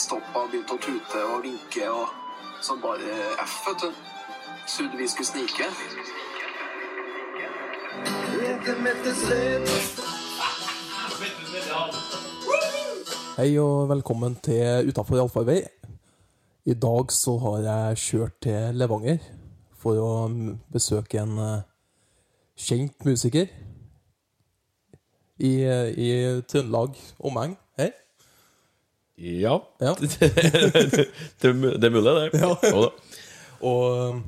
stoppa og begynte å tute og vinke og sånn bare F, vet du. Trodde vi skulle snike. Hei og velkommen til Utafor allfarvei. I dag så har jeg kjørt til Levanger for å besøke en eh, kjent musiker i, eh, i Trøndelag omegn. Ja. Ja. det, er det mulig, det. Ja. Jo da. Og eh,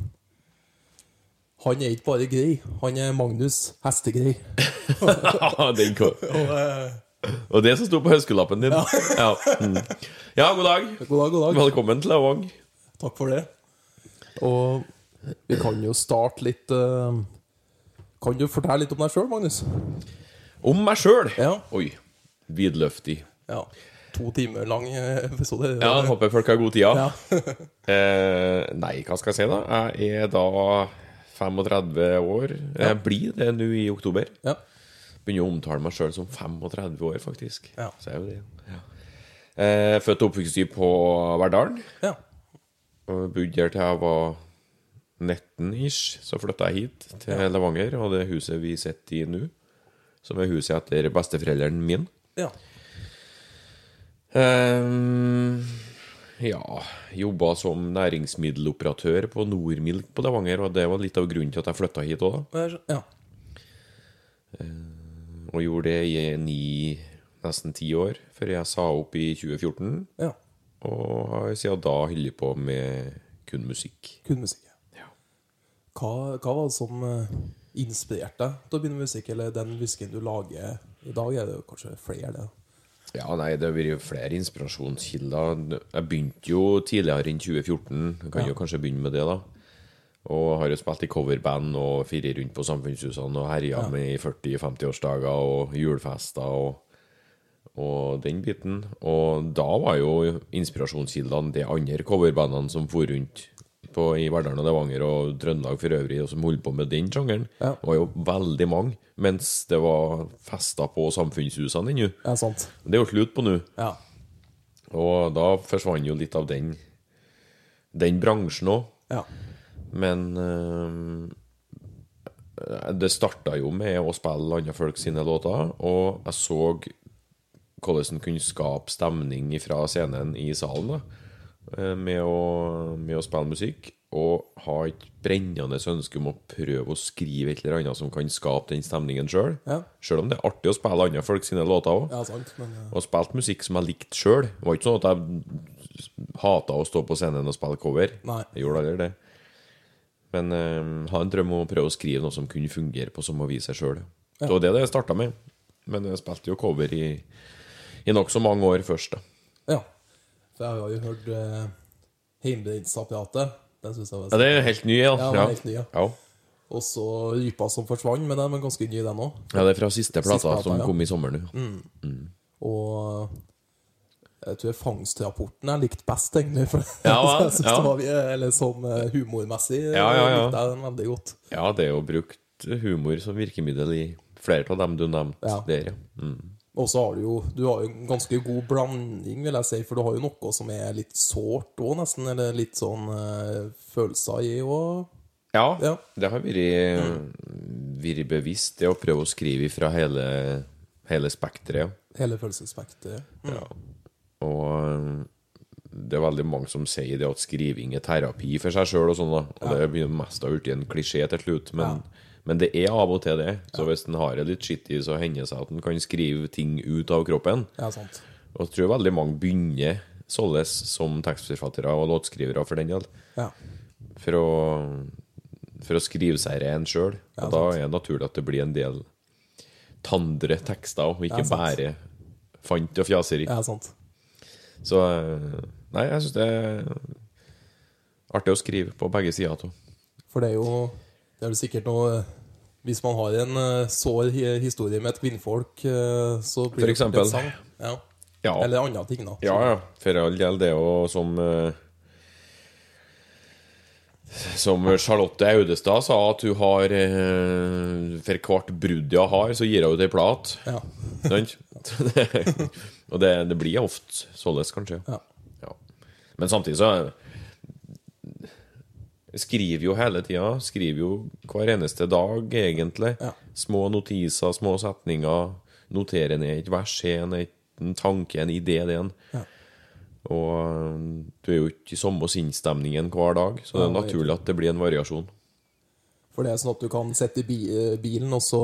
han er ikke bare grei, han er Magnus Hestegrei. Den kom. Og, uh... Og det som sto på høskelappen din. Ja. Mm. ja, god dag. god dag, god dag. Velkommen til Lavang. Takk for det. Og vi kan jo starte litt uh... Kan du fortelle litt om deg sjøl, Magnus? Om meg sjøl. Ja. Oi. Vidløftig. Ja. To timer lang eh, episode. Ja, håper folk har god tid. Ja. Eh, nei, hva skal jeg si, da? Jeg er da 35 år. Jeg blir det nå i oktober. Ja. Begynner å omtale meg sjøl som 35 år, faktisk. Ja. Så er jo det. Ja. Eh, født og oppvokst på Verdalen. ja. Bodde der til jeg var 19 ish. Så flytta jeg hit, til Levanger, og det huset vi sitter i nå, som er huset etter besteforeldrene mine. ja. Ehm, ja Jobba som næringsmiddeloperatør på Nordmilk på Levanger, og det var litt av grunnen til at jeg flytta hit òg, Ja. Og gjorde det i ni, nesten ti år, før jeg sa opp i 2014. ja. Og har siden da holdt på med kun musikk. Kun musikk. Ja. Hva, hva var det som eh, inspirerte deg til å begynne med musikk, eller den musikken du lager i dag? Er det kanskje flere, det? Ja, nei, det har vært flere inspirasjonskilder. Jeg begynte jo tidligere enn 2014. Jeg kan jo kanskje begynne med det, da. Og har jo spilt i coverband og firet rundt på samfunnshusene og herja med i 40-50-årsdager og julefester og, og den biten. Og da var jo inspirasjonskildene de andre coverbandene som for rundt på, i Verdalen og Levanger og Trøndelag for øvrig, og som holdt på med den sjangeren. Ja. Det var jo veldig mange, mens det var festa på samfunnshusene ennå. Ja, sant. Det er jo slutt på nå. Ja. Og da forsvant jo litt av den Den bransjen òg. Ja. Men øh, det starta jo med å spille andre folk sine låter, og jeg så hvordan en kunne skape stemning fra scenen i salen da, med å, med å spille musikk. Og ha et brennende ønske om å prøve å skrive et eller annet som kan skape den stemningen sjøl. Ja. Sjøl om det er artig å spille andre folk sine låter òg ja, sant. Men eh, og spilt musikk som jeg likte sjøl. Det var ikke sånn at jeg hata å stå på scenen og spille cover. Nei. Jeg gjorde aldri det. Men øh, ha en drøm om å prøve å skrive noe som kunne fungere på som vise seg sjøl. Det var det det starta med. Men jeg spilte jo cover i, i nokså mange år først. da ja. For jeg har jo hørt uh, Heimbreidsapparatet. Den syns jeg var Ja, Det er helt ny, ja. Ja, den er helt ny, ja. ja. Og så Rypa som forsvant, men den var ganske ny, den òg. Ja, det er fra siste plata plata, som. Mm. kom i sommer nå. Og jeg tror fangstrapporten jeg likte best, egentlig. For Ja, jeg synes Ja. det var Eller sånn eh, humormessig Ja, ja, ja. likte jeg den veldig godt. Ja, det er jo brukt humor som virkemiddel i flere av dem du nevnte Ja. der, ja. Mm. Og så har du jo Du har jo en ganske god blanding, vil jeg si, for du har jo noe som er litt sårt òg, nesten. Eller litt sånn eh, følelser i òg. Ja, Ja. det har vært, vært bevisst, det å prøve å skrive fra hele, hele spekteret. Hele følelsesspekteret. Ja. Og øh, det er veldig mange som sier det at skriving er terapi for seg sjøl, og sånn da. Og det begynner mest å bli en klisjé til slutt, men, men det er av og til det. Så hvis en har det litt skittig, så hender det seg at en kan skrive ting ut av kroppen. Ja, sant. Og jeg tror veldig mange begynner således som tekstforfattere og låtskrivere, for den del. Ja. for å, for å skrive seg ren sjøl. Ja, og da er det naturlig at det blir en del tandre tekster, og ikke Ja, bare fant og fjaseri. ja, sant. Så eh, Nei, jeg syns det er artig å skrive på begge sider av. For det er jo Det er jo sikkert noe Hvis man har en eh, sår historie med et kvinnfolk, eh, så blir det en sang. Ja. Ja. Eller andre ting, da. Ja, ja. For all del, det og som eh, Som Charlotte Audestad sa, at hun har eh, For hvert brudd hun har, så gir hun ut ei plat. Ja. Og det, det blir ofte således, kanskje. Ja. Ja. Men samtidig så skriver jo hele tida. Skriver jo hver eneste dag, egentlig. Ja. Små notiser, små setninger. Noterer ned et vers, en, en tanke, en idé. Det en. Ja. Og øh, du er jo ikke i samme sinnsstemningen hver dag, så det er naturlig at det blir en variasjon. For det er sånn at du kan sitte i bi- bilen, og så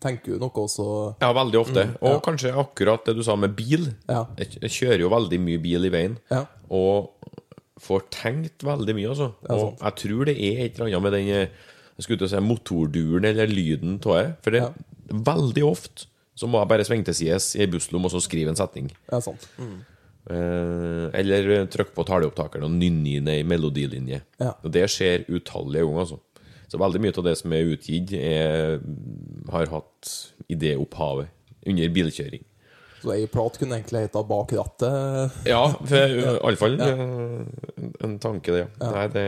tenker du noe, og så Ja, veldig ofte. Mm, Og kanskje akkurat det du sa med bil. Ja. Jeg kjører jo veldig mye bil i veien, Ja. og får tenkt veldig mye, altså. Og jeg tror det er et eller annet med den eh, jeg skulle til å si motorduren eller lyden av det. For det Ja. veldig ofte så må jeg bare svinge til sides i ei busslomme og så skrive en setning. Ja, sant. Mm. Eh, eller trykke på taleopptakeren og nynne inn ei melodilinje. Ja. Og det skjer utallige ganger, altså. Så veldig mye av det som er utgitt, er, har hatt idéopphavet under bilkjøring. Så ei prat kunne egentlig heta 'Bak rattet'. Ja, iallfall ja. en tanke, det. Ja. Nei, det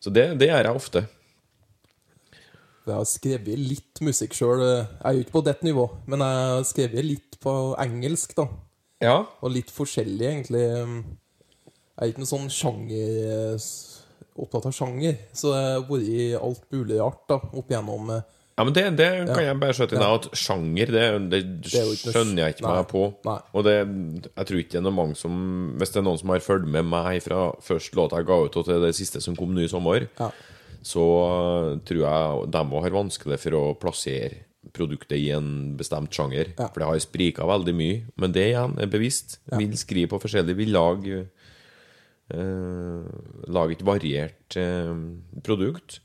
Så det, det gjør jeg ofte. Jeg har skrevet litt musikk sjøl. Jeg er jo ikke på det nivå, men jeg har skrevet litt på engelsk, da. Ja. Og litt forskjellig, egentlig. Jeg er ikke noen sånn sjanger opptatt av sjanger, så jeg har vært alt mulig rart da, opp igjennom eh, Ja, men det, det kan jeg bare skjøte inn ja. at sjanger, det, det, noe- skjønner jeg ikke Nei. meg på. Nei. Og det, jeg tror ikke det er noen mange som Hvis det er noen som har fulgt med meg fra første låta jeg ga ut, og til det siste som kom nå i sommer, Ja. så tror jeg de òg har vanskelig for å plassere produktet i en bestemt sjanger. Ja. For det har sprika veldig mye. Men det igjen er bevisst. Vil skrive på forskjellig. Vil lage eh, Lage et variert eh, produkt.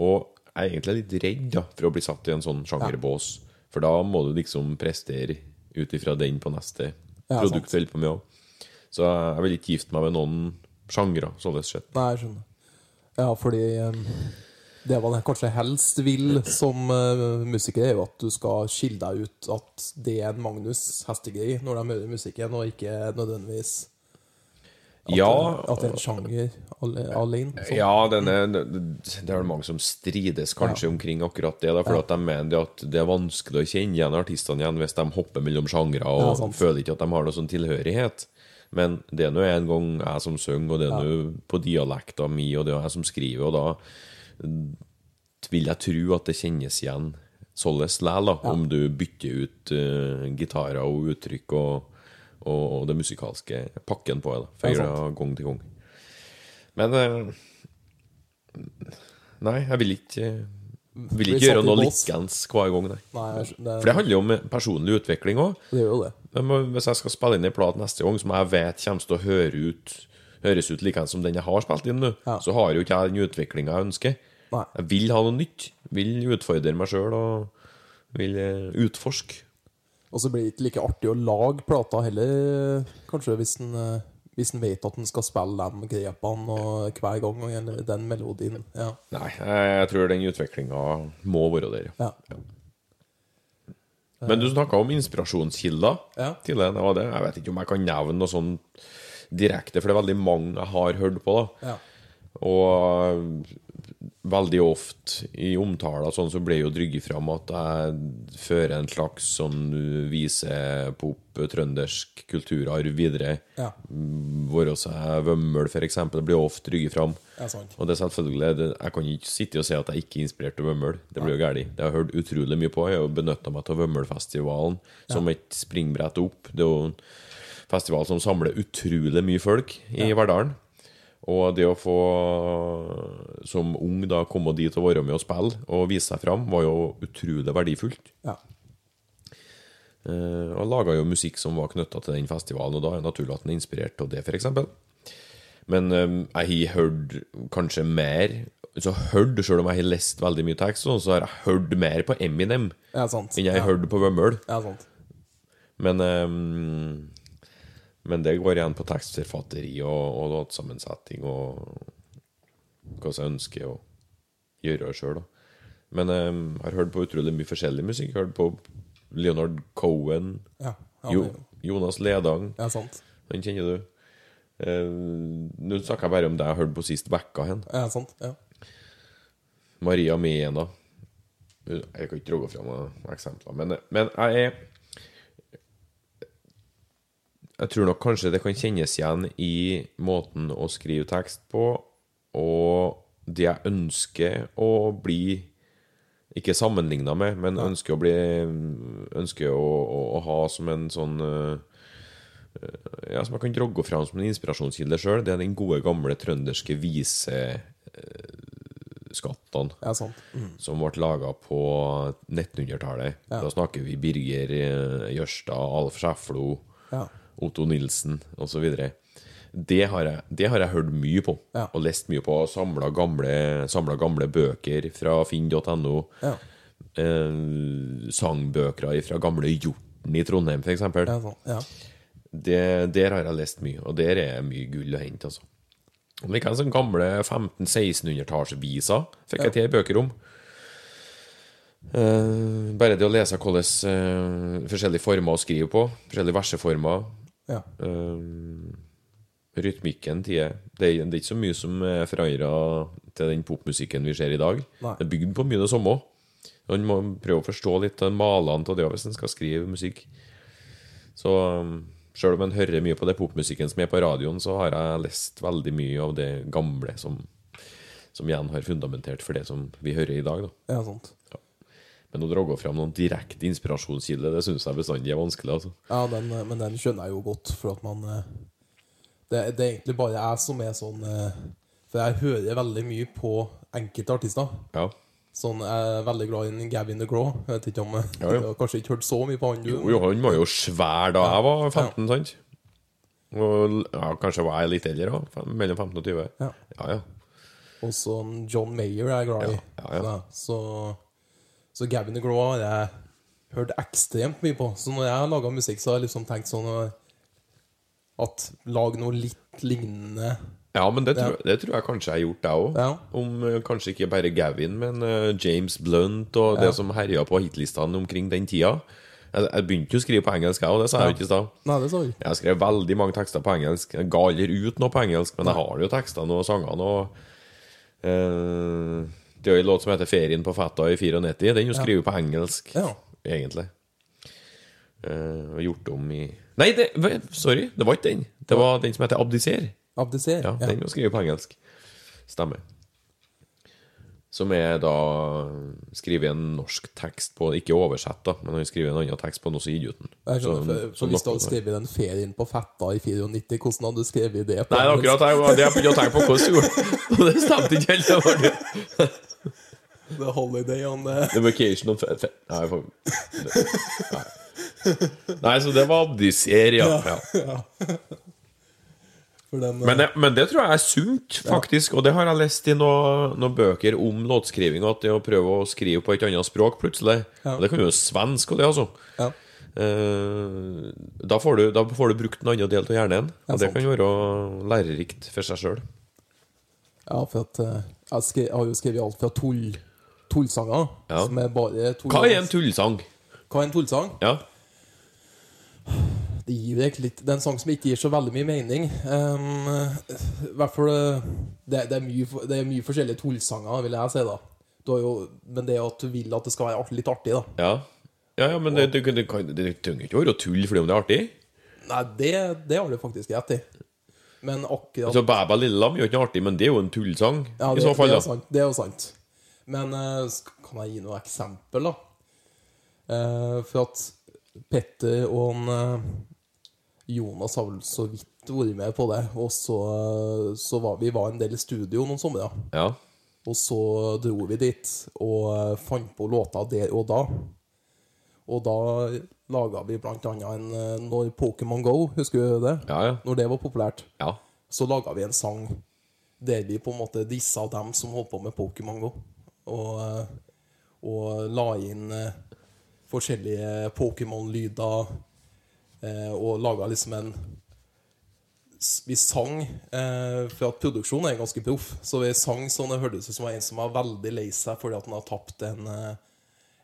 Og jeg er egentlig litt redd da, for å bli satt i en sånn sjangerbås. For da må du liksom prestere ut ifra den på neste Ja, produkt du holder på med òg. Så jeg vil ikke gifte meg med noen sjangre, sånn sett. Nei, jeg skjønner. Ja, fordi um, det man kanskje helst vil som uh, musiker, er jo at du skal skille deg ut at det er en Magnus Hestegøy når de hører musikken, og ikke nødvendigvis at, Ja. at det er en sjanger alene. Sånn. Ja, denne, det er vel mange som strides kanskje omkring akkurat det. Da, for at de mener at det er vanskelig å kjenne igjen artistene igjen hvis de hopper mellom sjangre og Ja, føler ikke at de har noen sånn tilhørighet. Men det er nå en gang jeg som synger, og det er nå på dialekta mi, og det er jeg som skriver, og da vil jeg tro at det kjennes igjen således likevel, om du bytter ut uh, gitarer og uttrykk og, og, den det musikalske pakken på det, Ja, gang til gang. Men eh, Nei, jeg vil ikke Vil ikke gjøre noe likens hver gang, nei. Nei, jeg skjønner- For det handler jo om personlig utvikling òg. det det. Hvis jeg skal spille inn en plat neste gang som jeg vet kommer til å høre ut høres ut likeens som den jeg har spilt inn nå, Ja. så har jo ikke jeg den utviklinga jeg ønsker. Nei. Jeg vil ha noe nytt. Vil utfordre meg sjøl og vil eh, utforske. Og så blir det ikke like artig å lage plata heller, kanskje, hvis en, eh, hvis en vet at en skal spille de grepene og hver gang, eller den melodien. Ja. Nei, jeg, tror den utviklinga må være der. ja. Men du snakka om inspirasjonskilder Ja. tidligere. Det var det. Jeg vet ikke om jeg kan nevne noe sånn direkte, for det er veldig mange jeg har hørt på. da Ja. Og veldig ofte i omtaler sånn, så ble jo drygget fram at jeg fører en slags sånn visepop, trøndersk kulturarv videre. Ja. Være seg Vømmøl, for eksempel, blir ofte drygget fram. Ja. Og det er selvfølgelig det, Jeg kan ikke sitte og si at jeg ikke er inspirert av Vømmøl. Det blir jo galt. Det har jeg hørt utrolig mye på. Jeg har benytta meg av Vømmølfestivalen som et springbrett opp. Det er jo en festival som samler utrolig mye folk i Verdalen. Og det å få som ung da komme dit og være med og spille og vise seg fram, var jo utrolig verdifullt. Ja. Uh, og laga jo musikk som var knytta til den festivalen, og da er det naturlig at den er inspirert av det, f.eks. Men um, jeg har hørt kanskje mer Så hørt, Selv om jeg har lest veldig mye tekst, så har jeg hørt mer på Eminem ja, sant. enn jeg ja. har hørt på Vømmøl. Ja, sant. Men eh, Men det går igjen på tekstforfatteri og, og låtsammensetting og hva jeg ønsker å gjøre sjøl. Men jeg jeg har hørt på utrolig mye forskjellig musikk. Jeg har hørt på Leonard Cohen, Ja, ja, jo, Jonas Ledang. ja sant. Den kjenner du. Uh, Nå snakker jeg bare om det jeg har hørt på sist vekka hen. Ja, sant. Ja. Maria Mena. Jeg kan ikke dra fram eksempler, men, men jeg er jeg tror nok kanskje det kan kjennes igjen i måten å skrive tekst på, og det jeg ønsker å bli Ikke sammenligna med, men ønsker å bli Ønsker å, å, å ha som en sånn uh, Ja, som jeg kan drogge fram som en inspirasjonskilde sjøl. Det er den gode, gamle trønderske viseskattene. Ja. Mm. Som ble laga på 1900-tallet. Ja. Da snakker vi Birger eh, Jørstad, Alf Skjæflo, Ja. Otto Nilsen osv. Det, har jeg- det har jeg hørt mye på, Ja. og lest mye på. Samla gamle, samlet gamle bøker fra finn.no. Ja. Eh, sangbøker fra gamle Hjorten i Trondheim, f.eks. Ja. Det, der har jeg lest mye, og der er mye gull å hente. altså Og Likevel sånne gamle 1500-1600-tallsviser fikk jeg til bøker om. Eh, bare det å lese hvordan eh, forskjellige former å skrive på, forskjellige verseformer Ja. eh, Rytmikken til det. Det er, det er ikke så mye som er forandra til den popmusikken vi ser i dag. Nei. Det er bygd på mye det samme. Man må prøve å forstå litt av malene av det hvis en skal skrive musikk. Så um, selv om en hører mye på det popmusikken som er på radioen, så har jeg lest veldig mye av det gamle som, som igjen har fundamentert for det som vi hører i dag. Da. ja, sant. Men å dra fram noen direkte inspirasjonskilde, det syns jeg bestandig er vanskelig. Altså. Ja, den, eh, men den skjønner jeg jo godt, for at man eh, Det, det er egentlig bare jeg som er sånn eh, For jeg hører veldig mye på enkelte artister. Ja. Sånn, Jeg er veldig glad i Gavin the Graw. Jeg vet ikke om Ja, ja. Jeg har kanskje ikke hørt så mye på han? Jo, jo, han var jo svær da jeg var 15, sant? Og ja, kanskje var jeg litt eldre òg. Mellom 15 og 20. Ja. Ja, ja. Og så John Mayer er jeg glad i. Ja, ja, ja. Så, så Gavin the Glow har jeg hørt ekstremt mye på. Så når jeg har laga musikk, så har jeg liksom tenkt sånn eh, at lag noe litt lignende Ja, men det tror, det tror jeg kanskje jeg har gjort, jeg òg. Ja. Om eh, kanskje ikke bare Gavin, men uh, James Blunt og det Ja. som herja på hitlistene omkring den tida. Jeg, jeg begynte jo å skrive på engelsk, jeg òg, det sa jeg jo ikke i stad. Det. Jeg skrev veldig mange tekster på engelsk. Jeg ga aldri ut noe på engelsk, men jeg har jo tekstene og sangene. Og, eh, det er jo en låt som heter 'Ferien på fetta' i 94. Den er jo skrevet på engelsk, Ja. egentlig. Uh, og gjort om i Nei, det, sorry, det var ikke den. Det var den som heter 'Abdiser'. Abdiser. Ja, den jo skrevet på engelsk. Stemmer. Som er da skrevet en norsk tekst på Ikke oversett, da, men han skriver en annen tekst på noe så idioten. Jeg Så- skjønner, så Hvis du hadde skrevet den ferien på Fetta i 94, hvordan hadde du skrevet det? på Nei, det er akkurat det jeg- begynte å tenke på hvordan gjorde det stemte ikke helt. The Holiday on the The vacation of fe- fe- Nei, for, nei. nei, så det var Odyssey, ja. ja. For den, Men, det, men det tror jeg er sunt, faktisk. Og det har jeg lest i noen noen bøker om låtskriving. At det å prøve å skrive på et annet språk plutselig Ja. Og det kan jo være svensk, og det, altså. ja. Eh, da, får du, da får du brukt en annen del av hjernen. Ja, Og det sant. kan være lærerikt for seg sjøl. ja, for at eh, jeg, skrev, jeg har jo skrevet alt fra tull, tullsanger, Ja. som er bare tull. Hva er en tullsang? Hva er en tullsang? Ja, Det gir egentlig litt Det er en sang som ikke gir så veldig mye mening. Um, I hvert fall eh, det, det, er mye, det er mye forskjellige tullsanger, vil jeg si, da. Jo, men det at du vil at det skal være litt artig, da. ja. ja, ja men det, det, det, kan- det trenger ikke være tull fordi om det er artig. Nei, det, det har du faktisk rett i. Men akkurat Altså, Bæ bæ lille lam gjør ikke noe artig, men det er jo en tullsang. Ja, I så fall, det, er sant, det er jo sant. Men eh, kan jeg gi noe eksempel, da? Eh, for at Petter og han, eh, Jonas har vel så vidt vært med på det. Og så, så var vi var en del i studio noen somre. Ja. Og så dro vi dit og fant på låta der og da. Og da laga vi blant annet en Når Pokémon Go, husker du det? Ja, ja. Når det var populært ja. så laga vi en sang der vi på en måte dissa dem som holdt på med Pokémon Go. Og, og la inn eh, forskjellige Pokémon-lyder. Eh, og laga liksom en Vi sang eh, For at produksjonen er ganske proff, så vi sang sånn det hørtes ut som en som var veldig lei seg fordi at han har tapt en,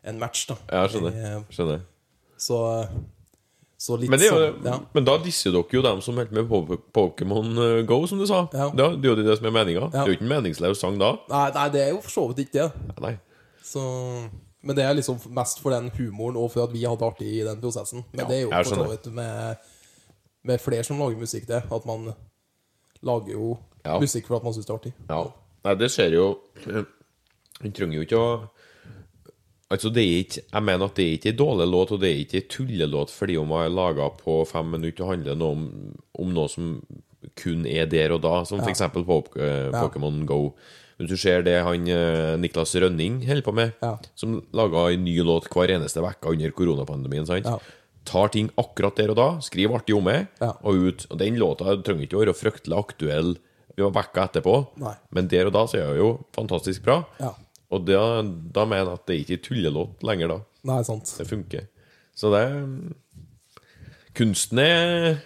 en match. da Ja, skjønner. Skjønner. Så, Men, det jo, sånn ja. men da disser dere jo dem som holdt med Pokémon eh, Go, som du sa. Ja. Det det er jo det som er meninga. Det er jo ikke en meningsløs sang da. nei, nei, det er jo for så vidt ikke det. Så, men det er liksom mest for den humoren og for at vi hadde artig i den prosessen. Men Ja, det er jo for så vidt med med flere som lager musikk det. At man lager jo Ja. musikk for at man syns det er artig. Ja. Nei, det skjer jo Hun trenger jo ikke å Altså, det er ikke Jeg mener at det er ikke en dårlig låt, og det er ikke en tullelåt fordi om jeg er laga på fem minutter og handler noe om, om noe som kun er der og da, som for eksempel på uh, Pokémon Go. Hvis du ser det han uh, Niklas Rønning holder på med, Ja. som laga en ny låt hver eneste uke under koronapandemien, sant? Ja. Tar ting akkurat der og da, skriver artig om det, Ja. og ut. Og den låta trenger ikke å være fryktelig aktuell vi var vekka etterpå, Nei. men der og da så er det jo fantastisk bra. Ja. Og da, da mener jeg at det er ikke tullelåt lenger, da. Nei, sant. Det funker. Så det Kunsten er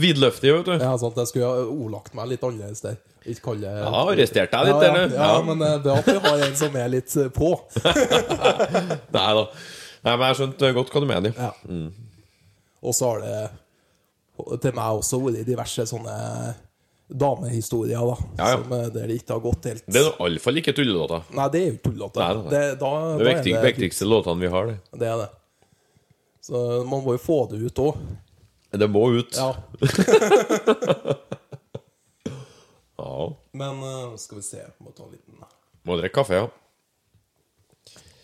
vidløftig, vet du. Ja, sant. Jeg skulle ha ordlagt meg litt annerledes der. Ikke kalle Ja, arrestert deg litt, ja, ja, eller? ja, Ja. men eh, det er at vi har en som er litt eh, på. Nei da. Nei, men jeg skjønte godt hva du mener. Ja. Og så har det til meg også vært diverse sånne damehistorier, da. Ja, ja. Som, eh, der det ikke har gått helt Det er i alle fall ikke tullelåter. Nei, det er jo ikke nei. Det, da, Det er viktig, viktigste låtene vi har, det. Det er det. Så man må jo få det ut òg. Det må ut. Ja. Ja. Men eh, skal vi se Må ta en liten Må drikke kaffe, ja.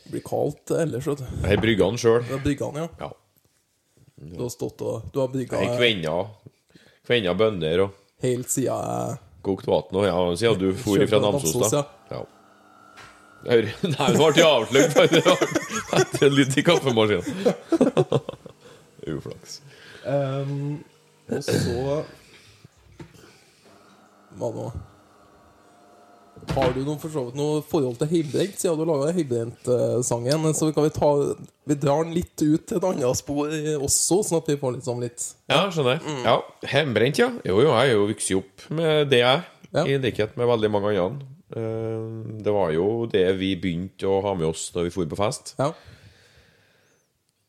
Det blir kaldt ellers, vet du. Jeg brygger den sjøl. Det ja. Ja. Du har stått og Du har brygga kvenna Kvenna bønner og helt siden jeg kokt vann òg, ja, siden du for fra Namsos, da. Ja. Hør, Nei, nå ble jeg avslørt Etter etter lyd i kaffemaskinen. Uflaks. Um, Og så Hva nå? Har du noen, for så vidt noe forhold til Heimbrent, siden du laga Heimbrent-sangen? Så kan vi ta Vi drar den litt ut til et annet spor også, sånn at vi får litt sånn litt Ja, skjønner. Ja, Hjemmebrent, ja. Jo, jo, jeg er jo vokst opp med det, jeg. Ja. I likhet med veldig mange andre. Eh, Det var jo det vi begynte å ha med oss da vi dro på fest. Ja.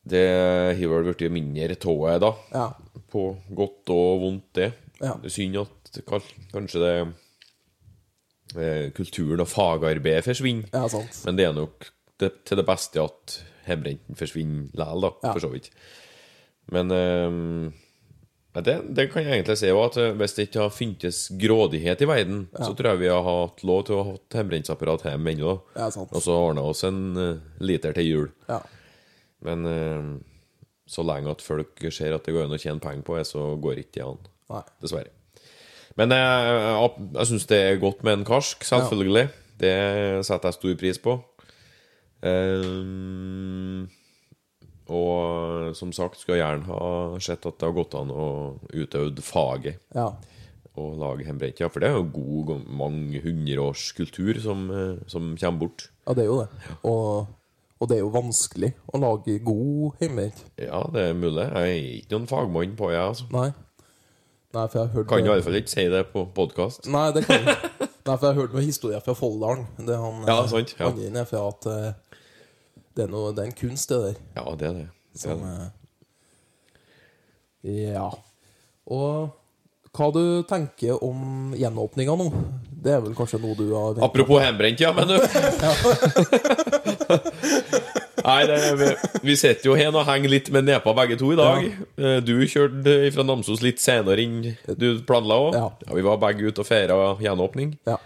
Det har vel blitt mindre av da. Ja. På godt og vondt, det. Ja. Synd at kanskje det Kulturen og fagarbeidet forsvinner. ja, sant. Men det er nok det, til det beste at hjemmebrenten forsvinner likevel, da, Ja. for så vidt. Men um, det, det kan jeg egentlig si òg, at eh, hvis det ikke har funtes grådighet i verden, så tror jeg vi har hatt lov til å ha hatt hjemmebrentapparat hjemme ennå. Ja. Og så ordna oss en uh, liter til jul. Ja. Men um, så lenge at folk ser at det går an å tjene penger på det, så går ikke det an. Nei. Dessverre. Men jeg, jeg, jeg syns det er godt med en karsk, selvfølgelig. Det setter jeg stor pris på. Um, og som sagt skulle jeg gjerne ha sett at det har gått an å utøve faget Ja. og lage hjemmebrent. Ja, for det er jo god, mange hundreårs kultur som, eh, som kommer bort. ja, det er jo det. Og, og det er jo vanskelig å lage god hjemmebrent. Ja, det er mulig. Jeg er ikke noen fagmann på det, altså. Nei. Nei, for jeg har hørt Kan i hvert fall ikke si det på podkast. Nei, det kan. Nei, for jeg har hørt noen historier fra Folldalen. Det han Ja, sant, ja. andre inne fra at eh, det er, noe, det er en kunst, det der. Ja, det er det. det, er Som, det. eh, ja. Og hva du tenker om gjenåpninga nå? Det er vel kanskje noe du har Apropos hjemmebrent, ja, men du Nei, det, vi, vi sitter jo her og henger litt med nepa begge to i dag. Ja. Du kjørte fra Namsos litt senere enn du planla òg. Ja. vi var begge ute og feira gjenåpning. Ja.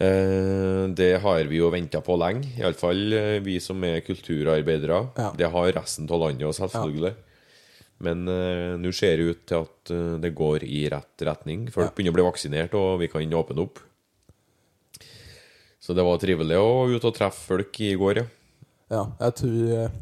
Eh, Det har vi jo venta på lenge, iallfall vi som er kulturarbeidere. Ja. Det har resten av landet selvfølgelig. Men uh, nå ser det ut til at uh, det går i rett retning. Folk Ja. begynner å bli vaksinert, og vi kan åpne opp. Så det var trivelig å ut og treffe folk i går, ja. Ja. Jeg tror eh,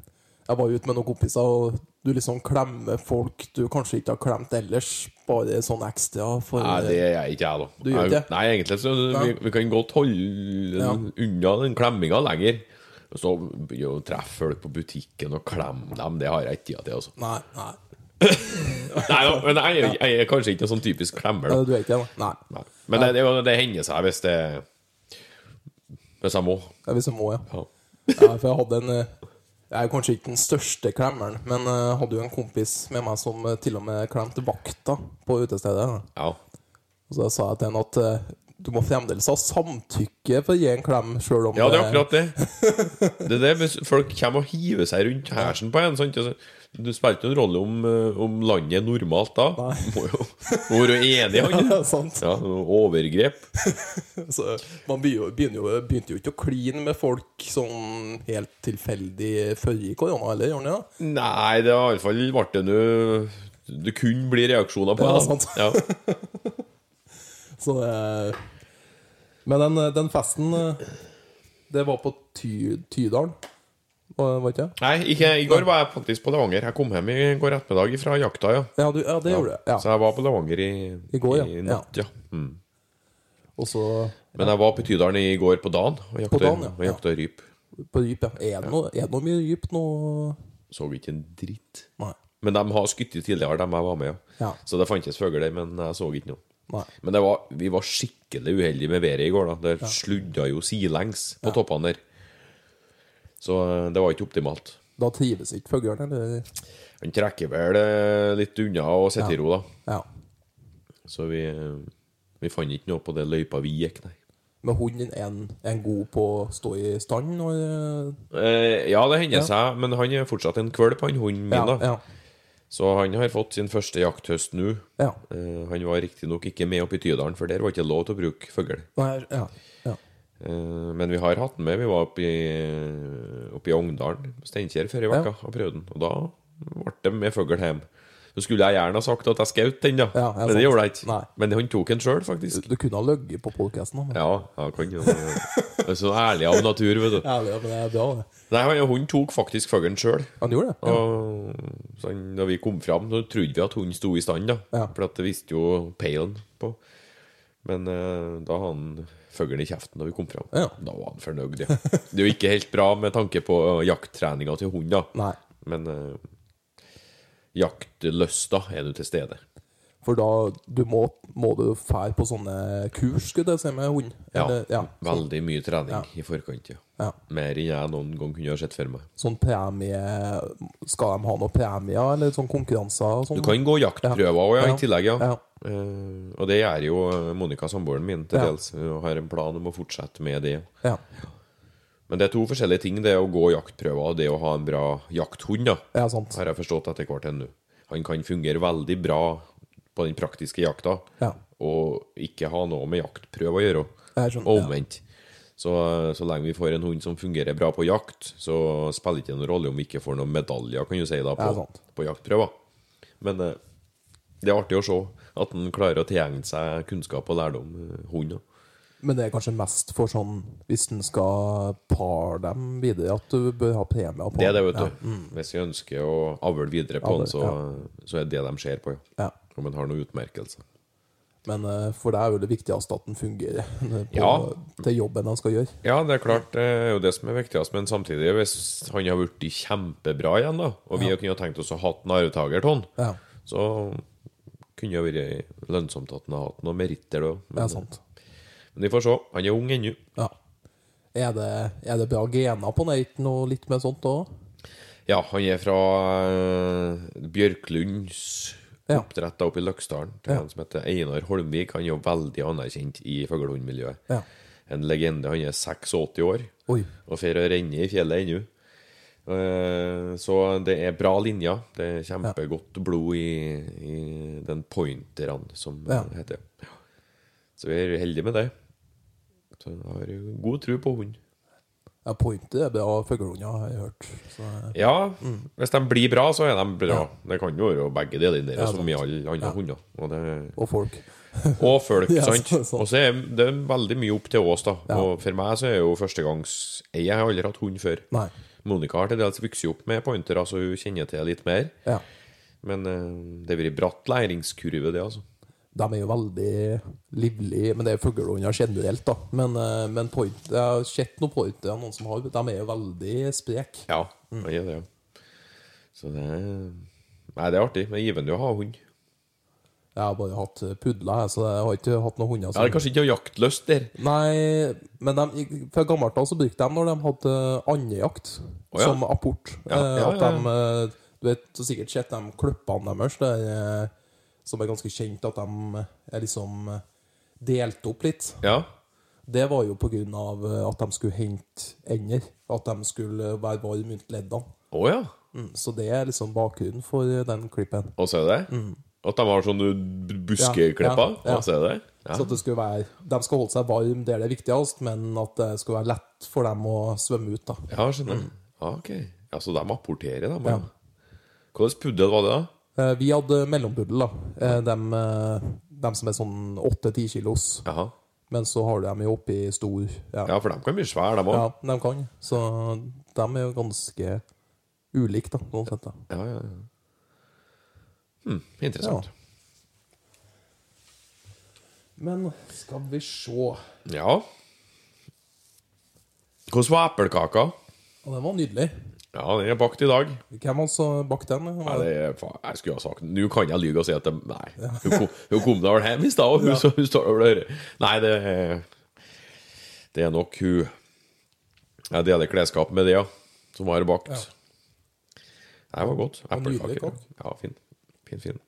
Jeg var ute med noen kompiser, og du liksom klemmer folk du kanskje ikke har klemt ellers. Bare sånn ekstra. For, Nei, det er jeg ikke, jeg, da. Du gjør ikke Nei, egentlig så vi, vi kan godt holde Ja. unna den klemminga lenger. Og så å treffe folk på butikken og klemme dem, det har jeg ikke tida til, altså. Nei, nei. Nei, da, men jeg, er- jeg er kanskje ikke en sånn typisk klemmer, da. Du er ikke det? Nei. Nei. Men det, det, det hender seg hvis det Hvis jeg må. Ja, hvis jeg må, ja. Ja. Ja. For jeg hadde en eh, Jeg er kanskje ikke den største klemmeren, men eh, jeg hadde jo en kompis med meg som eh, til og med klemte vakta på utestedet. ja. Og så sa jeg til han at eh, du må fremdeles ha samtykke for å gi en klem, sjøl om Ja, det er akkurat det. Det er det folk kommer og hiver seg rundt hersen på en. Sant? Du spilte jo en rolle om, eh, om landet er normalt da. Nei. Må jo må være enig, han. Ja, sant. Ja, noe overgrep. Så man begynte jo, begynte jo ikke å kline med folk sånn helt tilfeldig før i korona, eller gjorde man det? Nei, det var i hvert fall ble det nå Det kunne bli reaksjoner på det. Ja, det. sant. Ja. Så det Men den, den festen, eh, det var på ty, Tydalen, var ikke det? Nei, ikke, i går var jeg faktisk på Levanger. Jeg kom hjem i går ettermiddag fra jakta, ja. Ja, du, ja det gjorde du. Ja. Så jeg var på Levanger i, I går, ja. i natt, ja. Mm. Og så Men jeg var på Tydalen i går på dagen og jakta, dagen, ja. og jakta ryp. på ryp, ja. Er det noe, er det noe mye ryp nå? Så ikke en dritt. Nei. Men de har skutt tidligere, dem jeg var med. Ja. Ja. Så det fantes fugl der, men jeg så ikke noe. Nei. Men det var, vi var skikkelig uheldige med været i går. da Det sludda jo sidelengs på toppene der. Så eh, det var ikke optimalt. Da trives ikke fuglen, eller? Han trekker vel eh, litt unna og sitter i ro, da. Ja. Så vi, eh, vi fant ikke noe på det løypa vi gikk, nei. Men hunden er en- en god på å stå i stand? Og, Eh, ja, det hender seg, men han er fortsatt en kvølp, han hunden min. ja, da ja, Så han har fått sin første jakthøst nå. ja. Eh, han var riktignok ikke med opp i Tydalen, for der var ikke lov til å bruke fugl. Nei, ja, ja. Eh, Men vi har hatt den med. Vi var oppe i, oppe i Ogndalen, Steinkjer, før i Ja. og prøvde den. Og da ble det med fugl hjem. Så skulle jeg gjerne ha sagt at jeg skjøt den, da. Ja, men det gjorde jeg ikke. Nei. Men han tok den sjøl, faktisk. Du kunne ha løyet på podkasten. Ja, jeg kan jo Jeg er så ærlig av natur, vet du. Ærlig, men det er bra, det. Nei, Hun tok faktisk fuglen sjøl. Han gjorde det? Ja. Og så da vi kom fram, så trodde vi at hunden sto i stand, da. Ja. For at det visste jo peilen på. Men uh, da han fuglen i kjeften da vi kom fram. Ja. Da var han fornøyd, ja. Det er jo ikke helt bra med tanke på jakttreninga til hund, da. Nei. Men uh, jaktlysta er nå til stede. For da du må, må du fære på sånne kurs, skulle jeg si, med hund? Ja, ja. Veldig mye trening Ja. i forkant, ja. ja. Mer enn jeg noen gang kunne ha sett for meg. Sånn premie Skal de ha noen premier, eller sånn konkurranser og sånn? Du kan gå jaktprøver òg, ja, Ja. i tillegg, ja. Ja. Eh, og det gjør jo Monica, samboeren min, til dels. Hun har en plan om å fortsette med det. Ja. Men det er to forskjellige ting, det å gå jaktprøver og det å ha en bra jakthund. da ja, sant. Har jeg forstått etter hvert ennå. Han kan fungere veldig bra på den praktiske jakta, Ja. og ikke ha noe med jaktprøve å gjøre. Og ja. omvendt. Så, så lenge vi får en hund som fungerer bra på jakt, så spiller det ikke noen rolle om vi ikke får noen medaljer kan du si da, på, Ja, på jaktprøver. Men eh, det er artig å se at han klarer å tilegne seg kunnskap og lærdom, eh, hund. Men det er kanskje mest for sånn Hvis en skal pare dem videre, at du bør ha premier på Det er det, vet du. Ja. mm. Hvis vi ønsker å avle videre på den, så, så er det det de ser på. Ja. Ja. Om han har noen utmerkelser. Men eh, for deg er jo det viktigste at den fungerer på, Ja. til jobben han skal gjøre. Ja, det er klart, det er jo det som er viktigst. Men samtidig, hvis han har blitt kjempebra igjen, da, og vi kunne tenkt oss å ha en arvtaker han, Ja, så kunne det vært lønnsomt at han har hatt noen meritter. da. det Men, er sant. men vi får se. Han er ung ennå. Ja. Er det, er det bra gener på Neiten og litt mer sånt òg? Ja, han er fra Bjørklunds Ja. oppdretta oppe i Løksdalen. til Ja. En som heter Einar Holmvik. Han er jo veldig anerkjent i fuglehundmiljøet. Ja. En legende. Han er 86 år Oi. og fer å renne i fjellet ennå. Eh, Så det er bra linjer. Det er kjempegodt blod i, i den pointeren, som Ja. heter. Så vi er heldige med det. Så jeg har god tro på hund. Ja, pointet er bra fuglehunder, har jeg hørt. Så, Ja, hvis de blir bra, så er de bra. Det kan jo være begge deler der, Ja, som i alle andre Ja. hunder. Og, det, og folk. og folk, yes, sant. sånn. Og så er det veldig mye opp til oss, da. Ja. Og for meg så er jo førstegangs Jeg har aldri hatt hund før. Nei. Monica har til dels vokst opp med pointere, så hun kjenner til litt mer. Ja. Men uh, det har vært bratt læringskurve, det, altså. De er jo veldig livlige, men det er fuglehunder generelt, da. Men, eh, men point, jeg har sett noen pointer noen som har De er jo veldig spreke. Ja, det er det, ja. Så det er Nei, det er artig. Men givende å ha hund. Jeg har bare hatt pudler, jeg, så jeg har ikke hatt noen hunder Jeg har kanskje ikke jaktlyst der. Nei, men de, fra gammelt av så brukte de når de hadde andejakt oh, ja. som apport. Ja, Eh, ja, at de eh, Du vet så sikkert sett de klippene deres Det eh, som er ganske kjent, at de er liksom delt delte opp litt. Ja. Det var jo på grunn av eh, at de skulle hente ender. At de skulle være varme rundt leddene. Oh, ja. Mm, så det er liksom bakgrunnen for eh, den klippen. Og så er det Mm. At de har sånne buskeklipper buskeklepper? Mm. Ja, ja, ja. Ja. Så at det skulle være De skal holde seg varme, det er det viktigste, men at det skulle være lett for dem å svømme ut, da. Ja, skjønner. Ja, ok. Ja, Så de apporterer, da? Hvordan puddel var det, da? Eh, Vi hadde mellompuddel, da. De, Dem, eh, som er sånn 8-10 kilos. Aha. Men så har du dem jo oppi stor Ja, Ja, for de kan bli svære, de òg. ja de kan. Så de er jo ganske ulike, da, sånn sett. Ja, ja, ja. Hm, interessant. Men skal vi se Ja. Hvordan var eplekaka? Den var nydelig. Ja, den er bakt i dag. Hvem altså bakt den? Nei, det er, faen, jeg skulle ha sagt Nå kan jeg lyve og si at det Nei. Hun kom, hun kom da vel hjem i stad, og hun, så, hun står hører. Nei, det Det er nok hun Jeg deler klesskap med det, ja. Som har bakt. Det var godt. var nydelig Eplekake. Ja, fin. Fin, fin.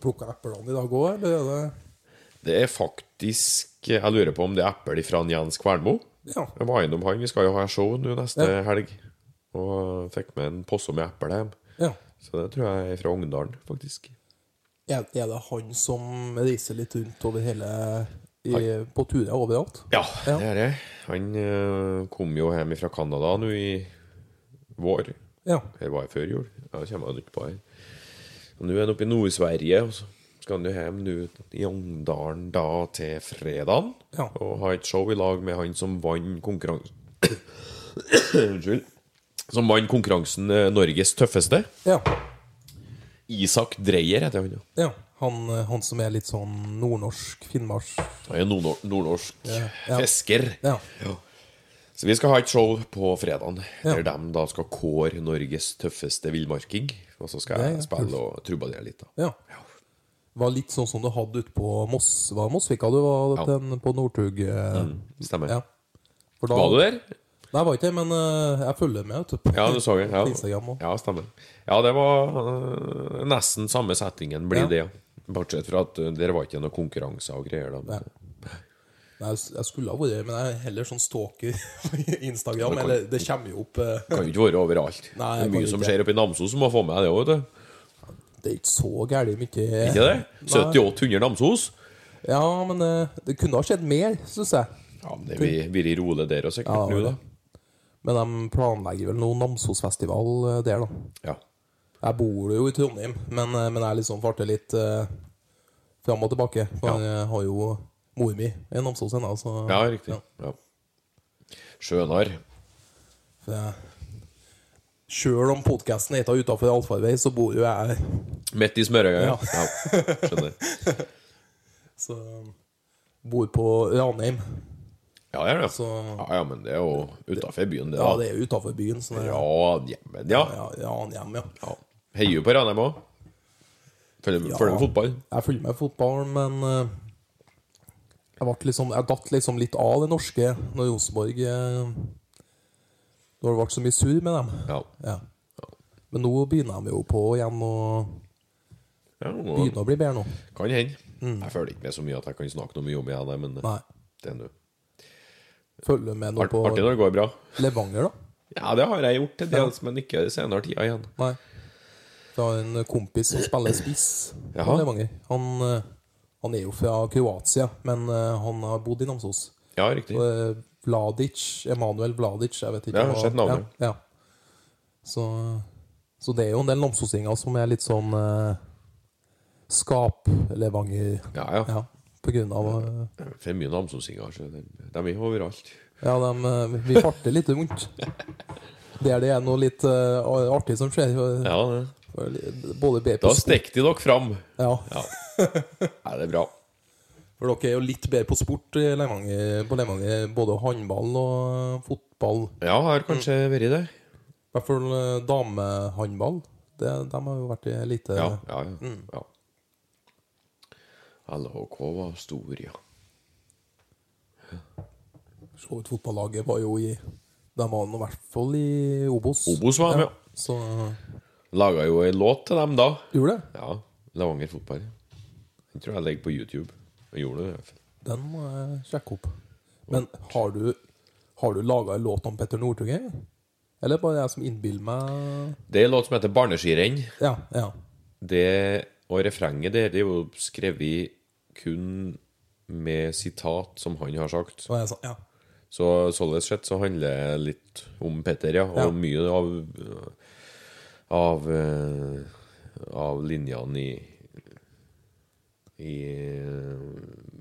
Plukka eplene i dag òg, eller er det Det er faktisk Jeg lurer på om det er eple fra Jens Kvernmo. Ja. Jeg var innom han. Vi skal jo ha show nå neste Ja. helg. Og fikk med en posse med eple hjem. ja. Så det tror jeg er fra Ogndalen, faktisk. Er, er det han som reiser litt rundt over hele i, På turer overalt? Ja, Ja. det er det. Han eh, kom jo hjem fra Canada nå i vår. Ja. Her var jeg før jul. Ja, kommer han ikke på her. Og nå er han oppe i Nord-Sverige, og så skal han jo hjem nå i Ogndalen da til fredagen. Ja. Og ha et show i lag med han som vant konkurransen Unnskyld. Som vant konkurransen eh, Norges tøffeste. Ja. Isak Dreyer heter han. ja. ja. Han, eh, han som er litt sånn nordnorsk finnmarsk Han er nordnor- nordnorsk Ja, ja. fisker. Ja. Så vi skal ha et show på fredagen der de da skal kåre Norges tøffeste villmarking. Og så skal Ja, jeg ja. spille og trubadere litt. da ja. Var litt sånn som du hadde ute på Moss Var det Mosvika du var Ja. den på Northug? eh, Stemmer. Ja. For da- Var du der? Nei, jeg var ikke det, men eh, jeg følger med. Du, på- Ja, du så det. Ja, Instagram også. ja stemmer. Ja, det var øh, nesten samme settingen blir Ja. det. Bortsett fra at øh, der var ikke noe konkurranser og greier. da Nei. Nei, jeg skulle ha vært men jeg er heller sånn stalker på Instagram. Det kan- Eller det kommer jo opp eh, Kan jo ikke være overalt. Nei, det er mye som skjer oppe i Namsos som må få med det òg, vet du. Det er ikke så gærent mye Ikke det? 7800 Namsos. Ja, men eh, det kunne ha skjedd mer, syns jeg. Ja, men det blir, blir rolig der og sikkert Ja, nå, da. Men de planlegger vel noe Namsosfestival eh, der, da. Ja. Jeg bor jo i Trondheim, men, eh, men jeg liksom farter litt uh, fram og tilbake. For jeg har jo mor mi i Namsos ennå, så ja, riktig. Ja. Ja. Jeg, Sjøl om podkasten heter Utafor allfarvei, så bor jo jeg Midt i smørøyet, ja. Ja. ja. Skjønner. Så bor på Ranheim. Ja, det er det. Så Ja, ja, men det er jo utafor byen, det. ja, da. det er utafor byen. Så det, Ja, hjemmen, ja. ja, Ranheim, ja. ja. Heier du på Ranheim òg? Følger Ja. følger med fotball? Jeg følger med fotball, men eh, jeg, liksom, jeg datt liksom litt av det norske når Rosenborg eh, Når det ble så mye surr med dem. Ja. Ja. Men nå begynner de jo på igjen og ja nå, begynner å bli bedre nå. kan hende. Jeg føler ikke med så mye at jeg kan snakke noe mye om det, men Nei. det er nå Følger med Art- på artig når det går bra. Levanger, da. Ja, det har jeg gjort til dels, men ikke senere tida igjen. Nei. Jeg har en kompis som spiller spiss på Levanger. Han, eh, han er jo fra Kroatia, men eh, han har bodd i Namsos. Ja, riktig. Eh, Vladic, Emanuel Vladic, jeg vet ikke Ja, jeg har sett navnet. Ja, ja. Så, så det er jo en del namsosinger som er litt sånn eh, Skap-Levanger Ja, ja. Ja, av eh, Det er mye namsosinger, de, de er overalt. Ja, de, eh, vi farter litt rundt. Der det er noe litt uh, artig som skjer. Ja, det. Da stikker de dere fram. ja. Ja. Nei, det er bra. For dere er jo litt bedre på sport i Levanger, på Levanger. Både håndball og fotball. Ja, har kanskje vært det. I hvert fall eh, damehåndball. De har jo vært i elite. Ja, ja, ja. ja. LHK var stor, ja. Så ut fotballaget var jo i De var i hvert fall i Obos. Obos var de, ja. Så Laga jo en låt til dem da. gjorde det? Ja, Levanger fotball. Den tror jeg ligger på YouTube. Jeg gjorde det. i hvert fall. Den må jeg sjekke opp. Men har du, har du laga en låt om Petter Northug? eller? Eller bare jeg som innbiller meg Det er en låt som heter 'Barneskirenn'. Ja, ja. Det, og refrenget der det er jo skrevet kun med sitat som han har sagt. Jeg sa, ja. Så således sett så handler det litt om Petter, ja. Og Ja. mye av av, eh, av linjene i i eh,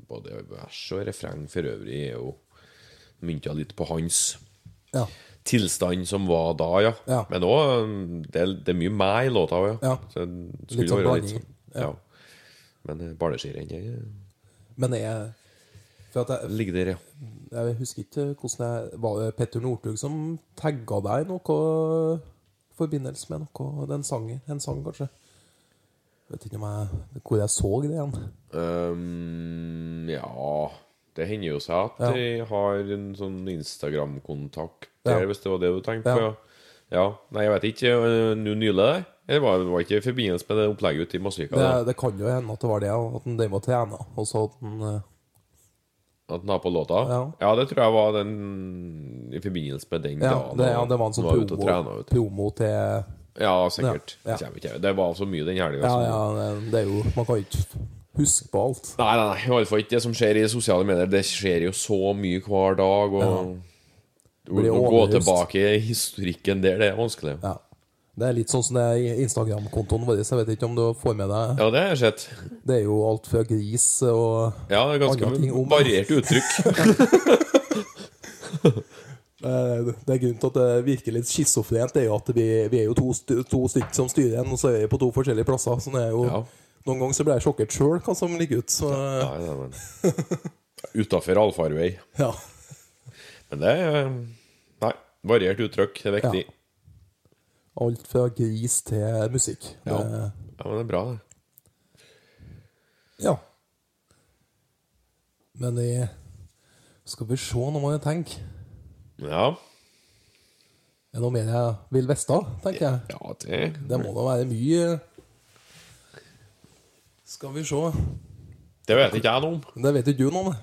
både vers og refreng for øvrig er jo mynta litt på hans ja. tilstand som var da, ja. Men òg det, er- det er mye meg i låta òg, Ja. Det Litt sånn blanding. Ja. Men eh, barneskirenn jeg Men jeg jeg, ligger der, ja. jeg husker ikke hvordan jeg Var det Petter Northug som tagga deg noe i forbindelse med noe Den sangen? En sang, kanskje? Vet ikke om jeg, hvor jeg så det igjen. Um, ja Det hender jo seg at Ja. jeg har en sånn Instagram-kontakt Ja. hvis det var det du tenkte på. Ja. ja. Nei, jeg vet ikke. øh, Nå nylig, det? Eller var det var ikke i forbindelse med det opplegget ute i Masvika? Det, det kan jo hende at det var det, at han drev og trena, og så at han eh, At den har på låta? Ja. det tror jeg var den i forbindelse med den ja, dagen. det, ja, det var en sånn han promo, trene, promo til Ja, sikkert. Ja, ja. Det var så mye den helga. Ja, ja, det, det er jo Man kan ikke huske på alt. Nei, nei, nei, i hvert fall ikke det som skjer i sosiale medier. Det skjer jo så mye hver dag. Og Å gå tilbake i historikken der, det er vanskelig. Ja. Det er litt sånn som det er Instagram-kontoen vår. Jeg vet ikke om du får med deg Ja, det har jeg sett. Det er jo alt fra gris og Ja, det er ganske ting om- variert uttrykk. Eh, Det er grunnen til at det virker litt schizofrent, det er jo at vi, vi er jo to, to stykker som styrer en, og så er vi på to forskjellige plasser. Så det er jo Ja. Noen ganger så blir jeg sjokkert sjøl hva som ligger ut. Så Ja, Utafor allfarvei. ja. Men det er Nei, variert uttrykk er viktig. Alt fra gris til musikk. Ja. Det, Ja, men det er bra, det. ja. Men det Skal vi se, nå må jeg tenke. Ja, Er det noe mer jeg vil vite, tenker jeg. ja det Det må da være mye Skal vi se. Det vet ikke jeg noe om. Det vet ikke du noe om.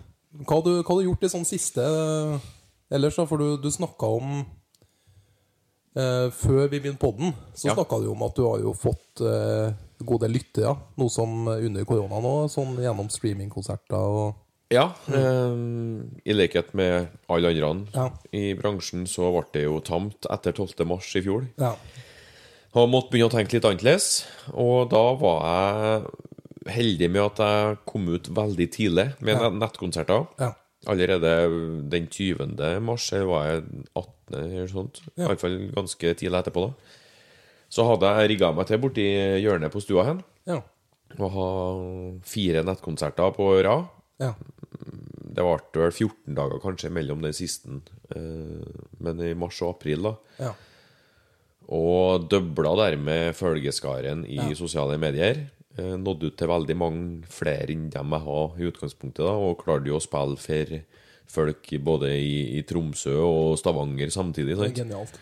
Hva du, hva har du gjort i sånn siste ellers, da? For du, du snakka om eh, Før vi begynte podden, så Ja. snakka du om at du har jo fått eh, gode lyttere, noe som under korona nå, sånn gjennom streamingkonserter og Ja, eh, i likhet med alle andre Ja. i bransjen, så ble det jo tamt etter 12. mars i fjor. Ja. Og måtte begynne å tenke litt annerledes. Og da var jeg heldig med at jeg kom ut veldig tidlig med Ja. nettkonserter. Ja. Allerede den 20. mars, eller var jeg 18. eller sånt. Ja. Iallfall ganske tidlig etterpå, da. Så hadde jeg rigga meg til borti hjørnet på stua hen. Ja. Og ha fire nettkonserter på rad. Ja. Det varte vel 14 dager kanskje mellom den siste, eh, men i mars og april, da. Ja. Og døbla dermed følgeskaren i Ja. sosiale medier. Eh, Nådde ut til veldig mange flere enn dem jeg har i utgangspunktet, da, og klarte jo å spille for folk både i, i Tromsø og Stavanger samtidig, sant? genialt.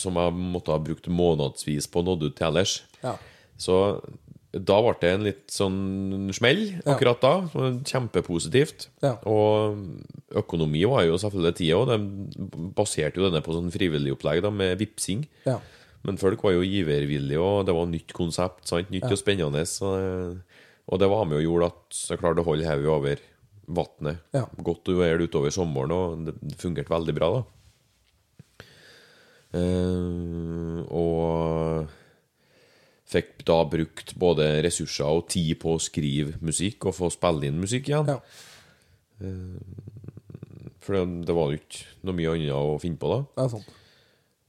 som jeg måtte ha brukt månedsvis på å nådde ut til ellers. Ja. Så da ble det en litt sånn smell Ja. akkurat da. Kjempepositivt. Ja. Og økonomi var jo selvfølgelig tida, og de baserte jo denne på sånn frivilligopplegg med vipsing. Ja. Men folk var jo givervillige, og det var nytt konsept. Sant? Nytt og spennende. Så, og det var med og gjorde at jeg klarte å holde hodet over vannet Ja. godt og vel utover sommeren, og det fungerte veldig bra, da. Uh, og fikk da brukt både ressurser og tid på å skrive musikk og få spille inn musikk igjen. Ja. For det, det var jo ikke noe mye annet å finne på da. Det er sant.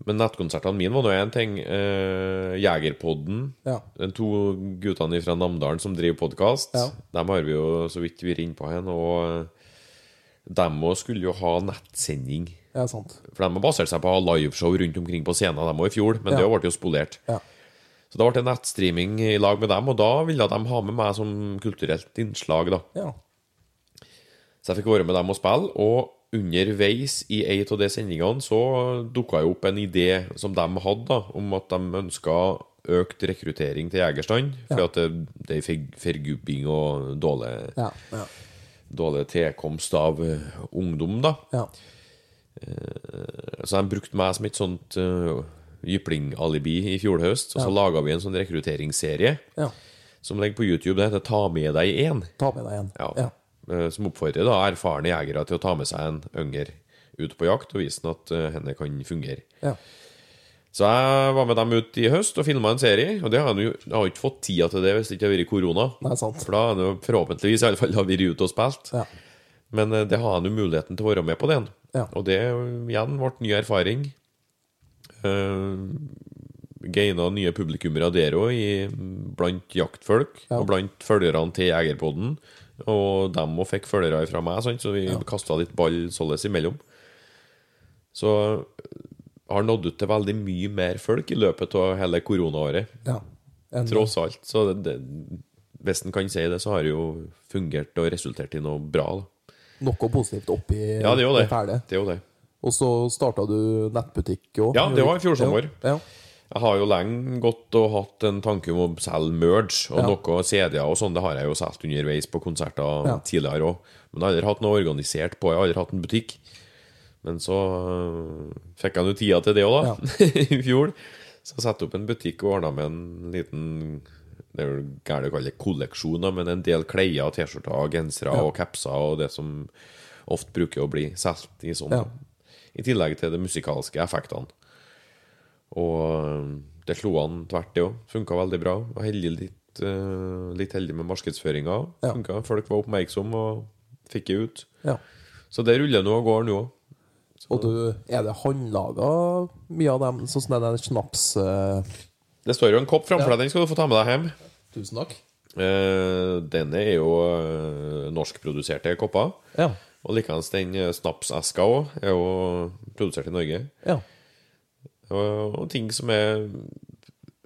Men nettkonsertene mine var nå én ting. Eh, Jegerpodden. Ja. De to guttene fra Namdalen som driver podkast, Ja. dem har vi jo så vidt vært innpå på her. Og dem òg skulle jo ha nettsending. Er sant. For de har basert seg på liveshow rundt omkring på scenen, dem òg i fjor, men Ja. det ble jo spolert. Ja. Så da ble det nettstreaming i lag med dem, og da ville de ha med meg som kulturelt innslag, da. Ja. Så jeg fikk være med dem og spille, og underveis i ei av de sendingene så dukka jo opp en idé som de hadde, da, om at de ønska økt rekruttering til jegerstand, for Ja. at det, det er forgubbing og dårlig Ja. ja. dårlig tilkomst av eh, ungdom, da. Ja. Så de brukte meg som et sånt uh, jypling-alibi i fjor høst. Og så Ja. laga vi en sånn rekrutteringsserie ja. som ligger på YouTube. Det heter Ta med deg én. Ta med deg en. Ja. Eh, Som oppfordrer da erfarne jegere til å ta med seg en yngre ut på jakt og vise den at uh, henne kan fungere. Ja. Så jeg var med dem ut i høst og filma en serie. Og det har jeg, jo, jeg har ikke fått tida til det hvis det ikke har vært korona. Nei, sant. For da har jeg forhåpentligvis i alle fall vært ute og spilt. Ja. Men eh, det har han jo muligheten til å være med på igjen. Ja. Og det igjen ble ny erfaring. Uh, Gaina nye publikummere der òg, blant jaktfolk Ja. og blant følgerne til Jegerpodden. Og dem òg fikk følgere fra meg, sant? så vi Ja. kasta litt ball således imellom. Så eh, har nådd ut til veldig mye mer folk i løpet av hele koronaåret. ja. Tross alt. Så det, det, hvis en kan si det, så har det jo fungert og resultert i noe bra. Da. Noe positivt oppi Ja, det er jo det. det, er jo det. Og så starta du nettbutikk òg. Ja, det var i fjor sommer. Ja. Jeg har jo lenge gått og hatt en tanke om å selge merge og Ja. noe CD-er og sånn. Det har jeg jo solgt underveis på konserter Ja. tidligere òg. Men jeg har aldri hatt noe organisert på. Jeg har aldri hatt en butikk. Men så øh, fikk jeg nå tida til det òg, da. I fjor. Så jeg satte opp en butikk og ordna med en liten Det er jo gærent å kalle det kolleksjon, men en del klær, T-skjorter, gensere Ja. og capser og det som ofte bruker å bli solgt i sånn. Ja. I tillegg til de musikalske effektene. Og øh, det slo an tvert, det òg. Funka veldig bra. Var heldig litt, uh, litt heldig med markedsføringa. Ja. Folk var oppmerksomme og fikk det ut. ja. Så det ruller nå og går nå òg. Og du, er det håndlaga mye av dem? Sånn som den snaps Uh... Det står jo en kopp framfor Ja. deg. Den skal du få ta med deg hjem. Tusen takk. Uh, denne er jo uh, norskproduserte kopper. Ja. Og likeens den eh, snapseska òg er jo produsert i Norge. ja. Og, og ting som er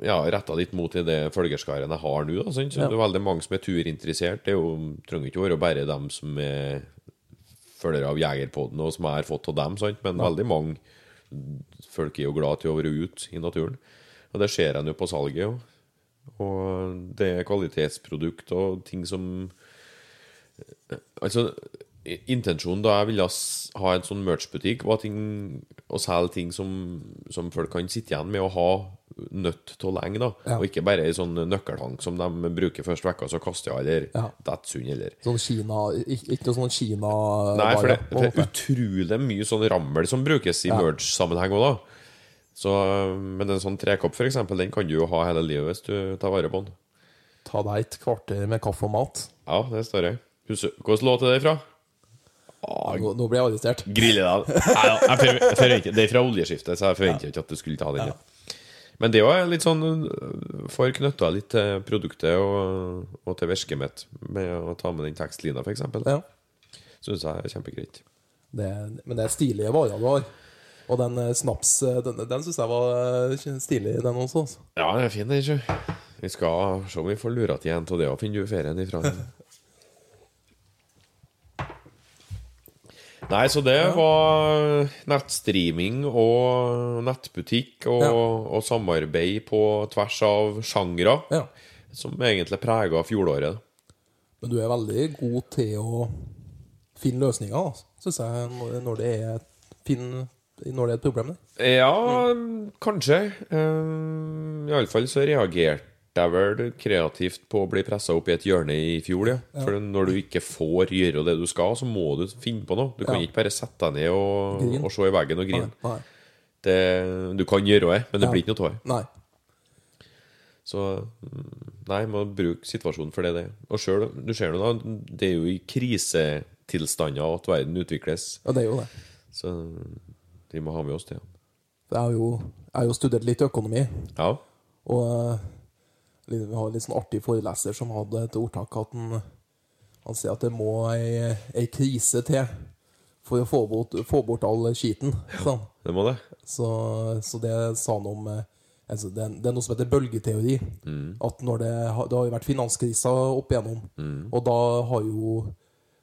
ja, retta litt mot i det følgerskaren jeg har nå. Da, sånn. Så Ja. Det er veldig mange som er turinteressert. Det er jo, trenger ikke å være bare dem som er følgere av Jegerpodden, og som jeg har fått av dem, sant? men veldig mange folk er jo glad til å være ute i naturen. Og det ser en jo på salget. Jo. Og det er kvalitetsprodukt og ting som Altså, intensjonen da jeg ville ha en sånn merch-butikk, var ting, å selge ting som, som folk kan sitte igjen med og ha nødt til lenge. da Ja. Og ikke bare ei sånn nøkkelhang som de bruker første uka, så kaster jeg, eller Ja. detter sund, eller Sånn Kina Ikke, ikke sånn Kina Nei, for det, for det er utrolig mye sånn rammel som brukes i Ja. merge-sammenheng òg, da. Så, men en sånn trekopp, for eksempel, den kan du jo ha hele livet hvis du tar vare på den. Ta deg et kvarter med kaffe og mat. Ja, det står jeg. Hvilken låt er det fra? Nå, nå blir jeg arrestert. Grille deg. Det er fra oljeskiftet, så jeg forventer ikke at du skulle ta den. ja. Men det er jo litt sånn Får knytta litt til produktet og, og til virket mitt med å ta med den tekstlina, f.eks. Ja. Syns jeg er kjempegreit. Det, men det er stilige varer du har. Og den eh, snaps, eh, den, den syns jeg var eh, stilig, den også. Altså. Ja, den er fin, den, Vi skal se om vi får lura til en av det òg, finne du ferien ifra. Nei, så det var nettstreaming og nettbutikk og, og samarbeid på tvers av sjangre, Ja. som egentlig prega fjoråret. Men du er veldig god til å finne løsninger, syns jeg, når- det er fin, når det er et problem. der. Ja, kanskje. Um, Iallfall så reagerte jeg vel kreativt på å bli pressa opp i et hjørne i fjor, ja. For når du ikke får gjøre det du skal, så må du finne på noe. Du kan Ja. ikke bare sette deg ned og, og se i veggen og grine. Du kan gjøre det, men det Ja. blir ikke noe av det. Så nei, må bruke situasjonen for det det er. Og sjøl, du ser nå det er jo i krisetilstander at verden utvikles. Ja, det er jo det. Så vi må ha med oss det. Jeg har jo, jeg har jo studert litt økonomi, Ja. og eh, vi har en litt sånn artig foreleser som hadde et ordtak at han, han sier at det må ei, ei krise til for å få bort, få bort all skiten. Sånn. Ja, Det må det. Så, så det sa han om eh, altså det, det er noe som heter bølgeteori. At når det, det har vært finanskriser opp igjennom, og da har jo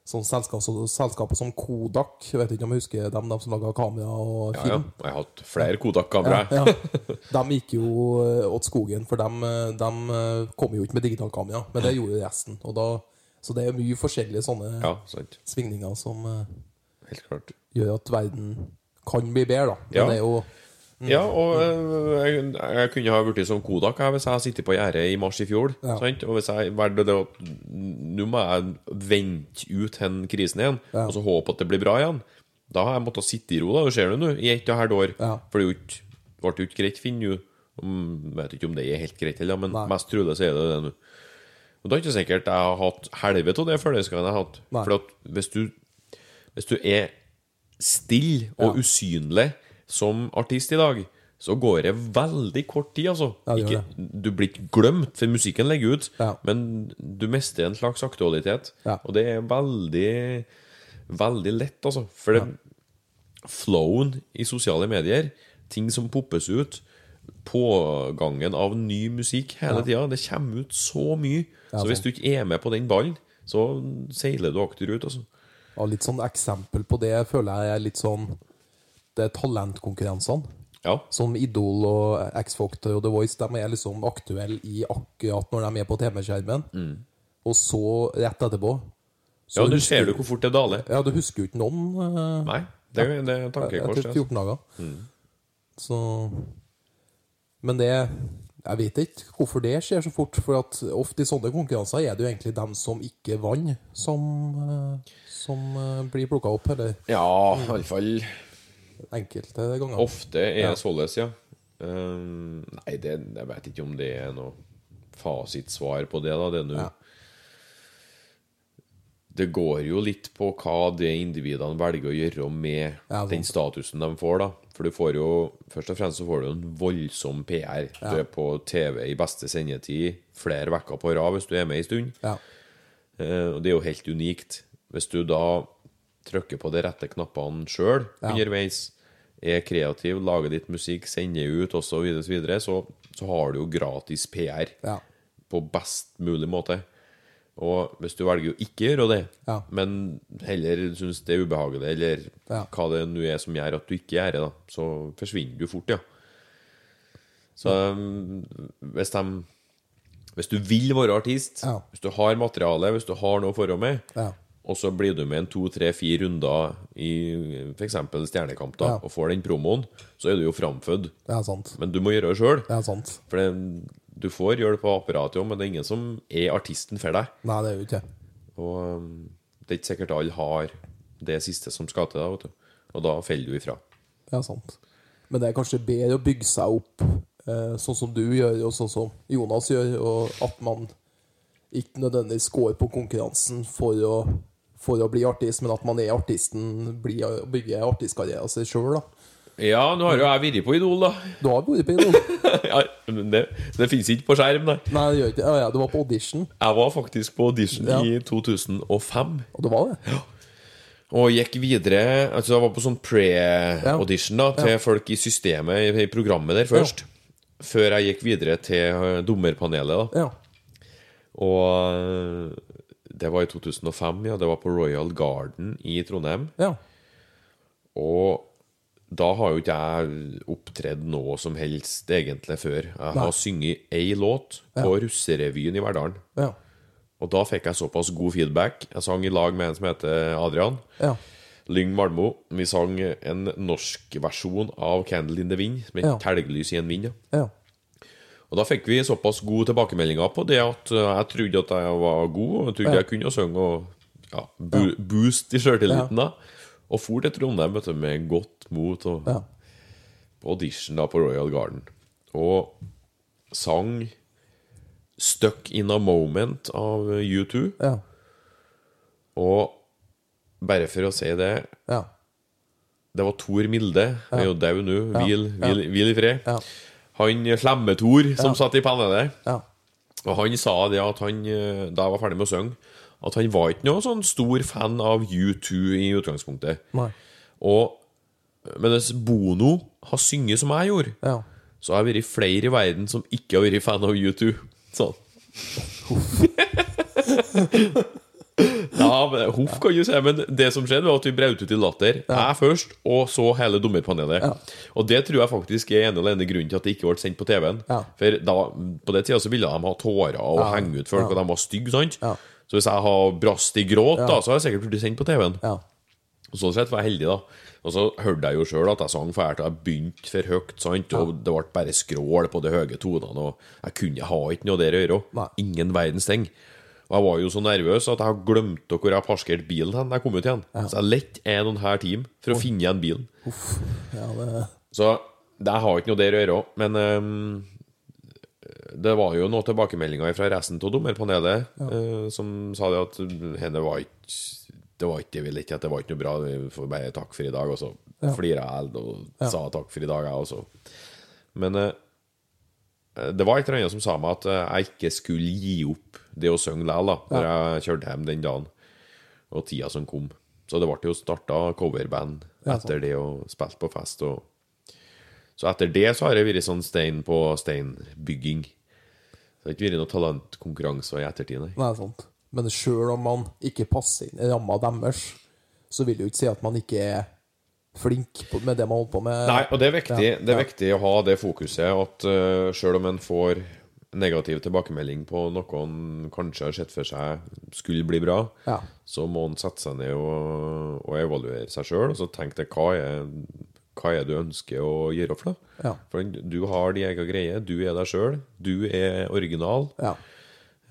sånne selskap, så, selskaper som Kodak Jeg vet ikke om jeg husker dem, de som laga kamera og Ja, ja. film. Jeg har hatt flere Kodak-kameraer. Ja, ja. De gikk jo eh, åt skogen, for de, de kom jo ikke med digitalkamera. Men det gjorde resten. Da, Så det er mye forskjellige sånne Ja, svingninger som eh, Helt klart. gjør at verden kan bli bedre, da. Men Ja. det er jo Ja, og øh, jeg, jeg kunne ha blitt som Kodak hvis jeg hadde sittet på gjerdet i mars i fjor. Ja. Sant? Og hvis jeg valgte det at Nå må jeg vente ut den krisen igjen, Ja. og så håpe at det blir bra igjen. Da har jeg måttet sitte i ro, da. Det ser du nå, i ett og et halvt år. Ja. For det ble jo ikke greit, finner du. Um, vet ikke om det er helt greit heller, men Nei. mest trolig så er det det nå. Og da er det ikke sikkert jeg har hatt helvete av det følelsesgangen jeg har hatt. For hvis du, hvis du er stille og Ja. usynlig som artist i dag, så går det veldig kort tid, altså. Ja, ikke, du blir ikke glemt, for musikken legger ut, Ja. men du mister en slags aktualitet. Ja. Og det er veldig, veldig lett, altså. For det, flowen i sosiale medier, ting som poppes ut, pågangen av ny musikk hele tida, det kommer ut så mye. så hvis du ikke er med på den ballen, så seiler du akterut, altså. ja, litt sånn eksempel på det føler jeg er litt sånn Er talentkonkurransene. Ja. Som Idol og X-Factor og The Voice De er liksom aktuelle i akkurat når de er på TV-skjermen. Og så, rett etterpå så Mm. ja, du ser du hvor fort det daler. Ja, du husker jo ikke noen Uh, Nei, det, det er tankekors. etter altså. 14 dager. Så Men det Jeg vet ikke hvorfor det skjer så fort. For at ofte i sånne konkurranser er det jo egentlig dem som ikke vant, som, eh, som eh, blir plukka opp. Eller Ja, iallfall enkelte ganger. ofte er Ja. det således, ja. Um, nei, det, jeg vet ikke om det er noe fasitsvar på det, da. Det Ja. Det går jo litt på hva de individene velger å gjøre med Ja, den statusen de får, da. For du får jo Først og fremst så får du en voldsom PR. Du er på TV i beste sendetid flere uker på rad hvis du er med en stund. Ja. Eh, Og det er jo helt unikt. Hvis du da trykker på de rette knappene sjøl Ja. underveis, er kreativ, lager litt musikk, sender ut osv., så, videre, så, videre, så så har du jo gratis PR Ja. på best mulig måte. Og hvis du velger å ikke gjøre det, Ja. men heller syns det er ubehagelig, eller hva det nå er som gjør at du ikke gjør det, da, så forsvinner du fort, ja. Så um, hvis de Hvis du vil være artist, Ja. hvis du har materiale, hvis du har noe forhold med, Ja. Og så blir du med en to, tre, fire runder i f.eks. Stjernekamp, da, Ja. og får den promoen, så er du jo framfødd. Det er sant. Men du må gjøre det sjøl. For det, du får hjelp av apparatet òg, men det er ingen som er artisten for deg. Nei, det er jo ikke. Og um, det er ikke sikkert alle har det siste som skal til, deg. Og da faller du ifra. Det er sant. Men det er kanskje bedre å bygge seg opp eh, sånn som du gjør, og sånn som Jonas gjør, og at man ikke nødvendigvis går på konkurransen for å, for å bli artist, men at man er artisten, blir, bygger artistkarrieren sin sjøl, da. Ja, nå har jo jeg vært på Idol, da. Du har vært på Idol? ja, men det det fins ikke på skjerm, nei. Nei, det gjør ikke. Ja, ja, du var på audition, Jeg var faktisk på audition Ja. i 2005. og du var det? Og gikk videre Altså jeg var på sånn pre-audition da til folk i systemet, i, programmet der først. Før jeg gikk videre til eh, dommerpanelet, da. Ja. Og det var i 2005, ja. Det var på Royal Garden i Trondheim. Ja. Og da har jo ikke jeg opptredd noe som helst egentlig før. Jeg har sunget ei låt på Russerevyen i Verdalen. Ja. Og da fikk jeg såpass god feedback. Jeg sang i lag med en som heter Adrian. Ja. Lyng Malmo. Vi sang en norsk versjon av 'Candle in the Wind', med Ja. telglys i en vind. Ja. Ja. Og da fikk vi såpass gode tilbakemeldinger på det at uh, jeg trodde at jeg var god, og jeg trodde Ja. jeg kunne synge og ja, bo boost i sjøltilliten. da Og for til Trondheim vet du, med godt mot og Ja. på audition da på Royal Garden. Og sang 'Stuck in a Moment' av U2. Ja. Og bare for å si det Ja. Det var Tor Milde. Er jo død nå. Ja. Hvil, hvil, hvil i fred. Han Slemme-Tor som Ja. satt i panelet. Ja. Og han sa det at han, eh, da jeg var ferdig med å synge, at han var ikke noe sånn stor fan av U2 i utgangspunktet. Nei. Og Men hvis Bono har sunget som jeg gjorde, Ja. så har jeg vært flere i verden som ikke har vært fan av U2. Sånn. Ja, men Huff kan du si, men det som skjedde, var at vi brøt ut i latter. Jeg først, og så hele dommerpanelet. Ja. Og det tror jeg faktisk er en eller annen grunn til at det ikke ble sendt på TV-en. Ja. For da, på den tida så ville de ha tårer og Ja. henge ut folk, Ja. og de var stygge, sant? Ja. Så hvis jeg har brast i gråt, Ja. da, så har jeg sikkert blitt sendt på TV-en. Ja. Og Sånn sett var jeg heldig, da. Og så hørte jeg jo sjøl at jeg sang fælt, og jeg begynte for høyt, sant? og det ble bare skrål på de høye tonene, og jeg kunne ha ikke noe der å gjøre. Ingen verdens ting. Og jeg var jo så nervøs at jeg glemte hvor jeg parkerte bilen hen jeg kom ut igjen. Så jeg lette en og en halv time for å finne igjen bilen. ja det, Så det har ikke noe der å gjøre. Men um, det var jo noen tilbakemeldinger fra resten av dommerpanelet eh, som sa det at henne var ikke Det var ikke vi at det var ikke noe bra. Vi får bare takk for i dag. Og så Ja. flira jeg og Ja. sa takk for i dag, jeg også. Men eh, det var et eller annet som sa meg at eh, jeg ikke skulle gi opp det å synge likevel, da, når jeg kjørte hjem den dagen, og tida som kom. Så det ble jo starta coverband Ja, etter det og spilt på fest. og så etter det så har det vært sånn stein på stein-bygging. Det har ikke vært noen talentkonkurranser i ettertid, nei. Nei, sant. Men sjøl om man ikke passer inn i ramma deres, så vil det jo ikke si at man ikke er flink med det man holder på med. Nei, og det er viktig, Ja, det er viktig å ha det fokuset at uh, selv om en får negativ tilbakemelding på noe en kanskje har sett for seg skulle bli bra, Ja. så må en sette seg ned og, og evaluere seg sjøl og så tenke deg hva er, hva er det du ønsker å gjøre for noe. Ja. For du har din egen greie, du er deg sjøl, du er original. Ja.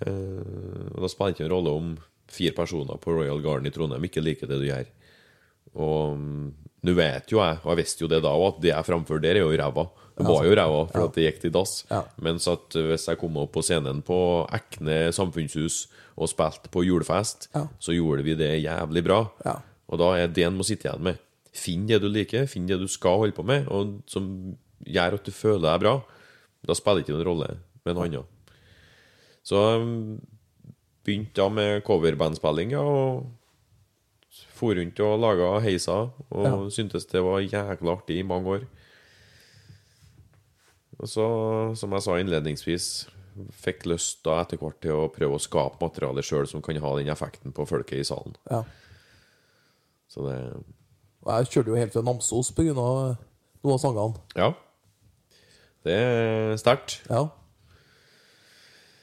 Eh, og Da spiller det ikke en rolle om fire personer på Royal Garden i Trondheim ikke liker det du gjør. Og mm, nå vet jo jeg, og jeg visste jo det da òg, at det jeg framfører der, er jo ræva. Det var jo ræva, for at det gikk til dass. Ja. Mens at hvis jeg kom opp på scenen på Ekne samfunnshus og spilte på julefest, Ja. så gjorde vi det jævlig bra. Ja. Og da er det en må sitte igjen med. Finn det du liker, finn det du skal holde på med, og som gjør at du føler deg bra. Da spiller det ikke noen rolle med en annen. Så um, begynte da med coverbandspilling, ja, og for rundt og laga heiser, og Ja. syntes det var jækla artig i mange år. Og så, som jeg sa innledningsvis, fikk lyst da etter hvert til å prøve å skape materiale sjøl som kan ha den effekten på folket i salen. ja. Så det jeg kjørte jo helt fra Namsos pga. noen av sangene. Ja. Det er sterkt. Ja.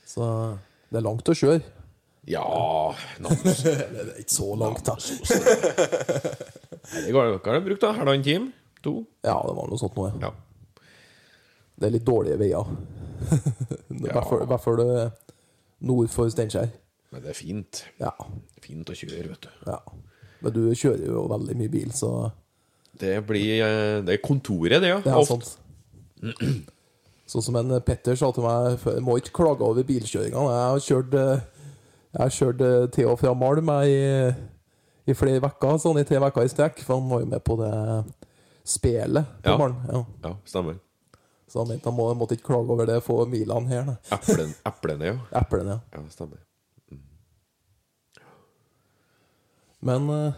Så det er langt å kjøre. Ja Namsos Det er ikke så langt, da. Det går- Hva har du brukt, da? Halvannen time? To? Ja, det var noe sånt noe. Ja. Det er litt dårlige veier. I hvert fall- nord for Steinkjer. Men det er fint. Ja. Fint å kjøre, vet du. ja. Men du kjører jo veldig mye bil, så Det blir eh, Det er kontoret, det, ja. Det er sant. Sånn som en Petter sa til meg før, må ikke klage over bilkjøringa. Jeg har kjørt eh, Jeg har kjørt til og fra Malm i, i flere uker, sånn i tre uker i strekk. For han var jo med på det spelet på Ja. Malm. Ja. Ja, stemmer. Så han mente han må, måtte ikke klage over det få milene her. Eplen, eplene, ja. Eplene, ja. Ja, stemmer. Men uh,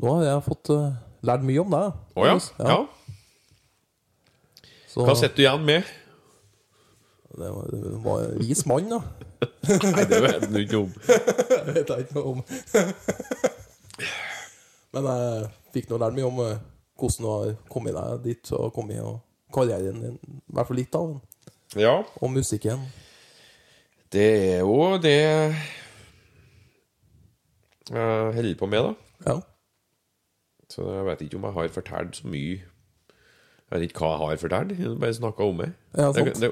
nå har jeg fått uh, lært mye om deg. Å ja. Magnus. ja. Så Hva sitter du igjen med? det var, det var en vis mann, da. Nei, det vet du ikke om. Det vet jeg ikke noe om. Men jeg fikk nå lært mye om eh, hvordan du har kommet deg dit og kommet og karrieren din. I hvert fall litt av den. Ja. Og musikken. Det er jo det jeg holder på med, da. Ja. Så jeg vet ikke om jeg har fortalt så mye Jeg vet ikke hva jeg har fortalt. Jeg bare snakka om det. Ja, det. Det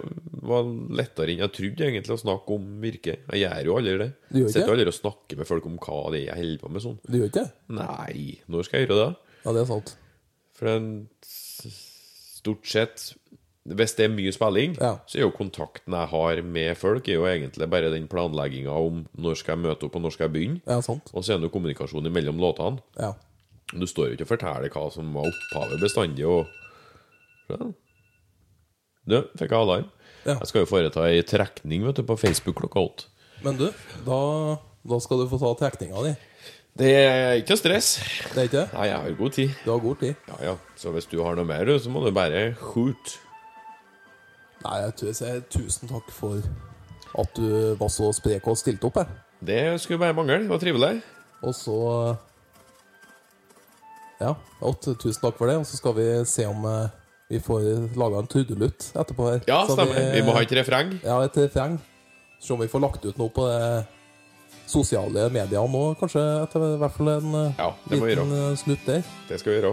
var lettere enn jeg trodde egentlig å snakke om virke. Jeg gjør jo aldri det. Du gjør ikke Sitter aldri og snakker med folk om hva det er jeg holder på med sånn. Du gjør ikke? Nei, når skal jeg gjøre det? Ja, det er sant. For en stort sett Hvis det er mye spilling, Ja. så er jo kontakten jeg har med folk, er jo egentlig bare den planlegginga om når skal jeg møte opp, og når skal jeg begynne. Ja, sant. Og så er det jo kommunikasjon mellom låtene. Ja. Du står jo ikke og forteller hva som var opphavet bestandig. Og... Du, fikk jeg alarm. Ja. Jeg skal jo foreta ei trekning vet du, på Facebook klokka åtte. Men du, da, da skal du få ta trekninga di. Det er ikke stress. Det er ikke det? Nei, jeg har god tid. Du har god tid. Ja, ja. Så hvis du har noe mer, så må du bare shoot. Nei, jeg tror jeg sier tusen takk for at du var så sprek og stilte opp her. Det skulle bare mangle. Det var trivelig. Og så Ja, tusen takk for det. Og så skal vi se om eh, vi får laga en trudelutt etterpå her. Ja, Så stemmer. Vi må ha et refreng. Ja, et refreng. Se om vi får lagt ut noe på det sosiale medier nå, kanskje etter i hvert fall en eh, Ja, vi liten eh, snutt der. Det skal vi gjøre.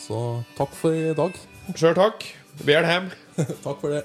Så takk for i dag. Sjøl takk. Vel hjem. takk for det.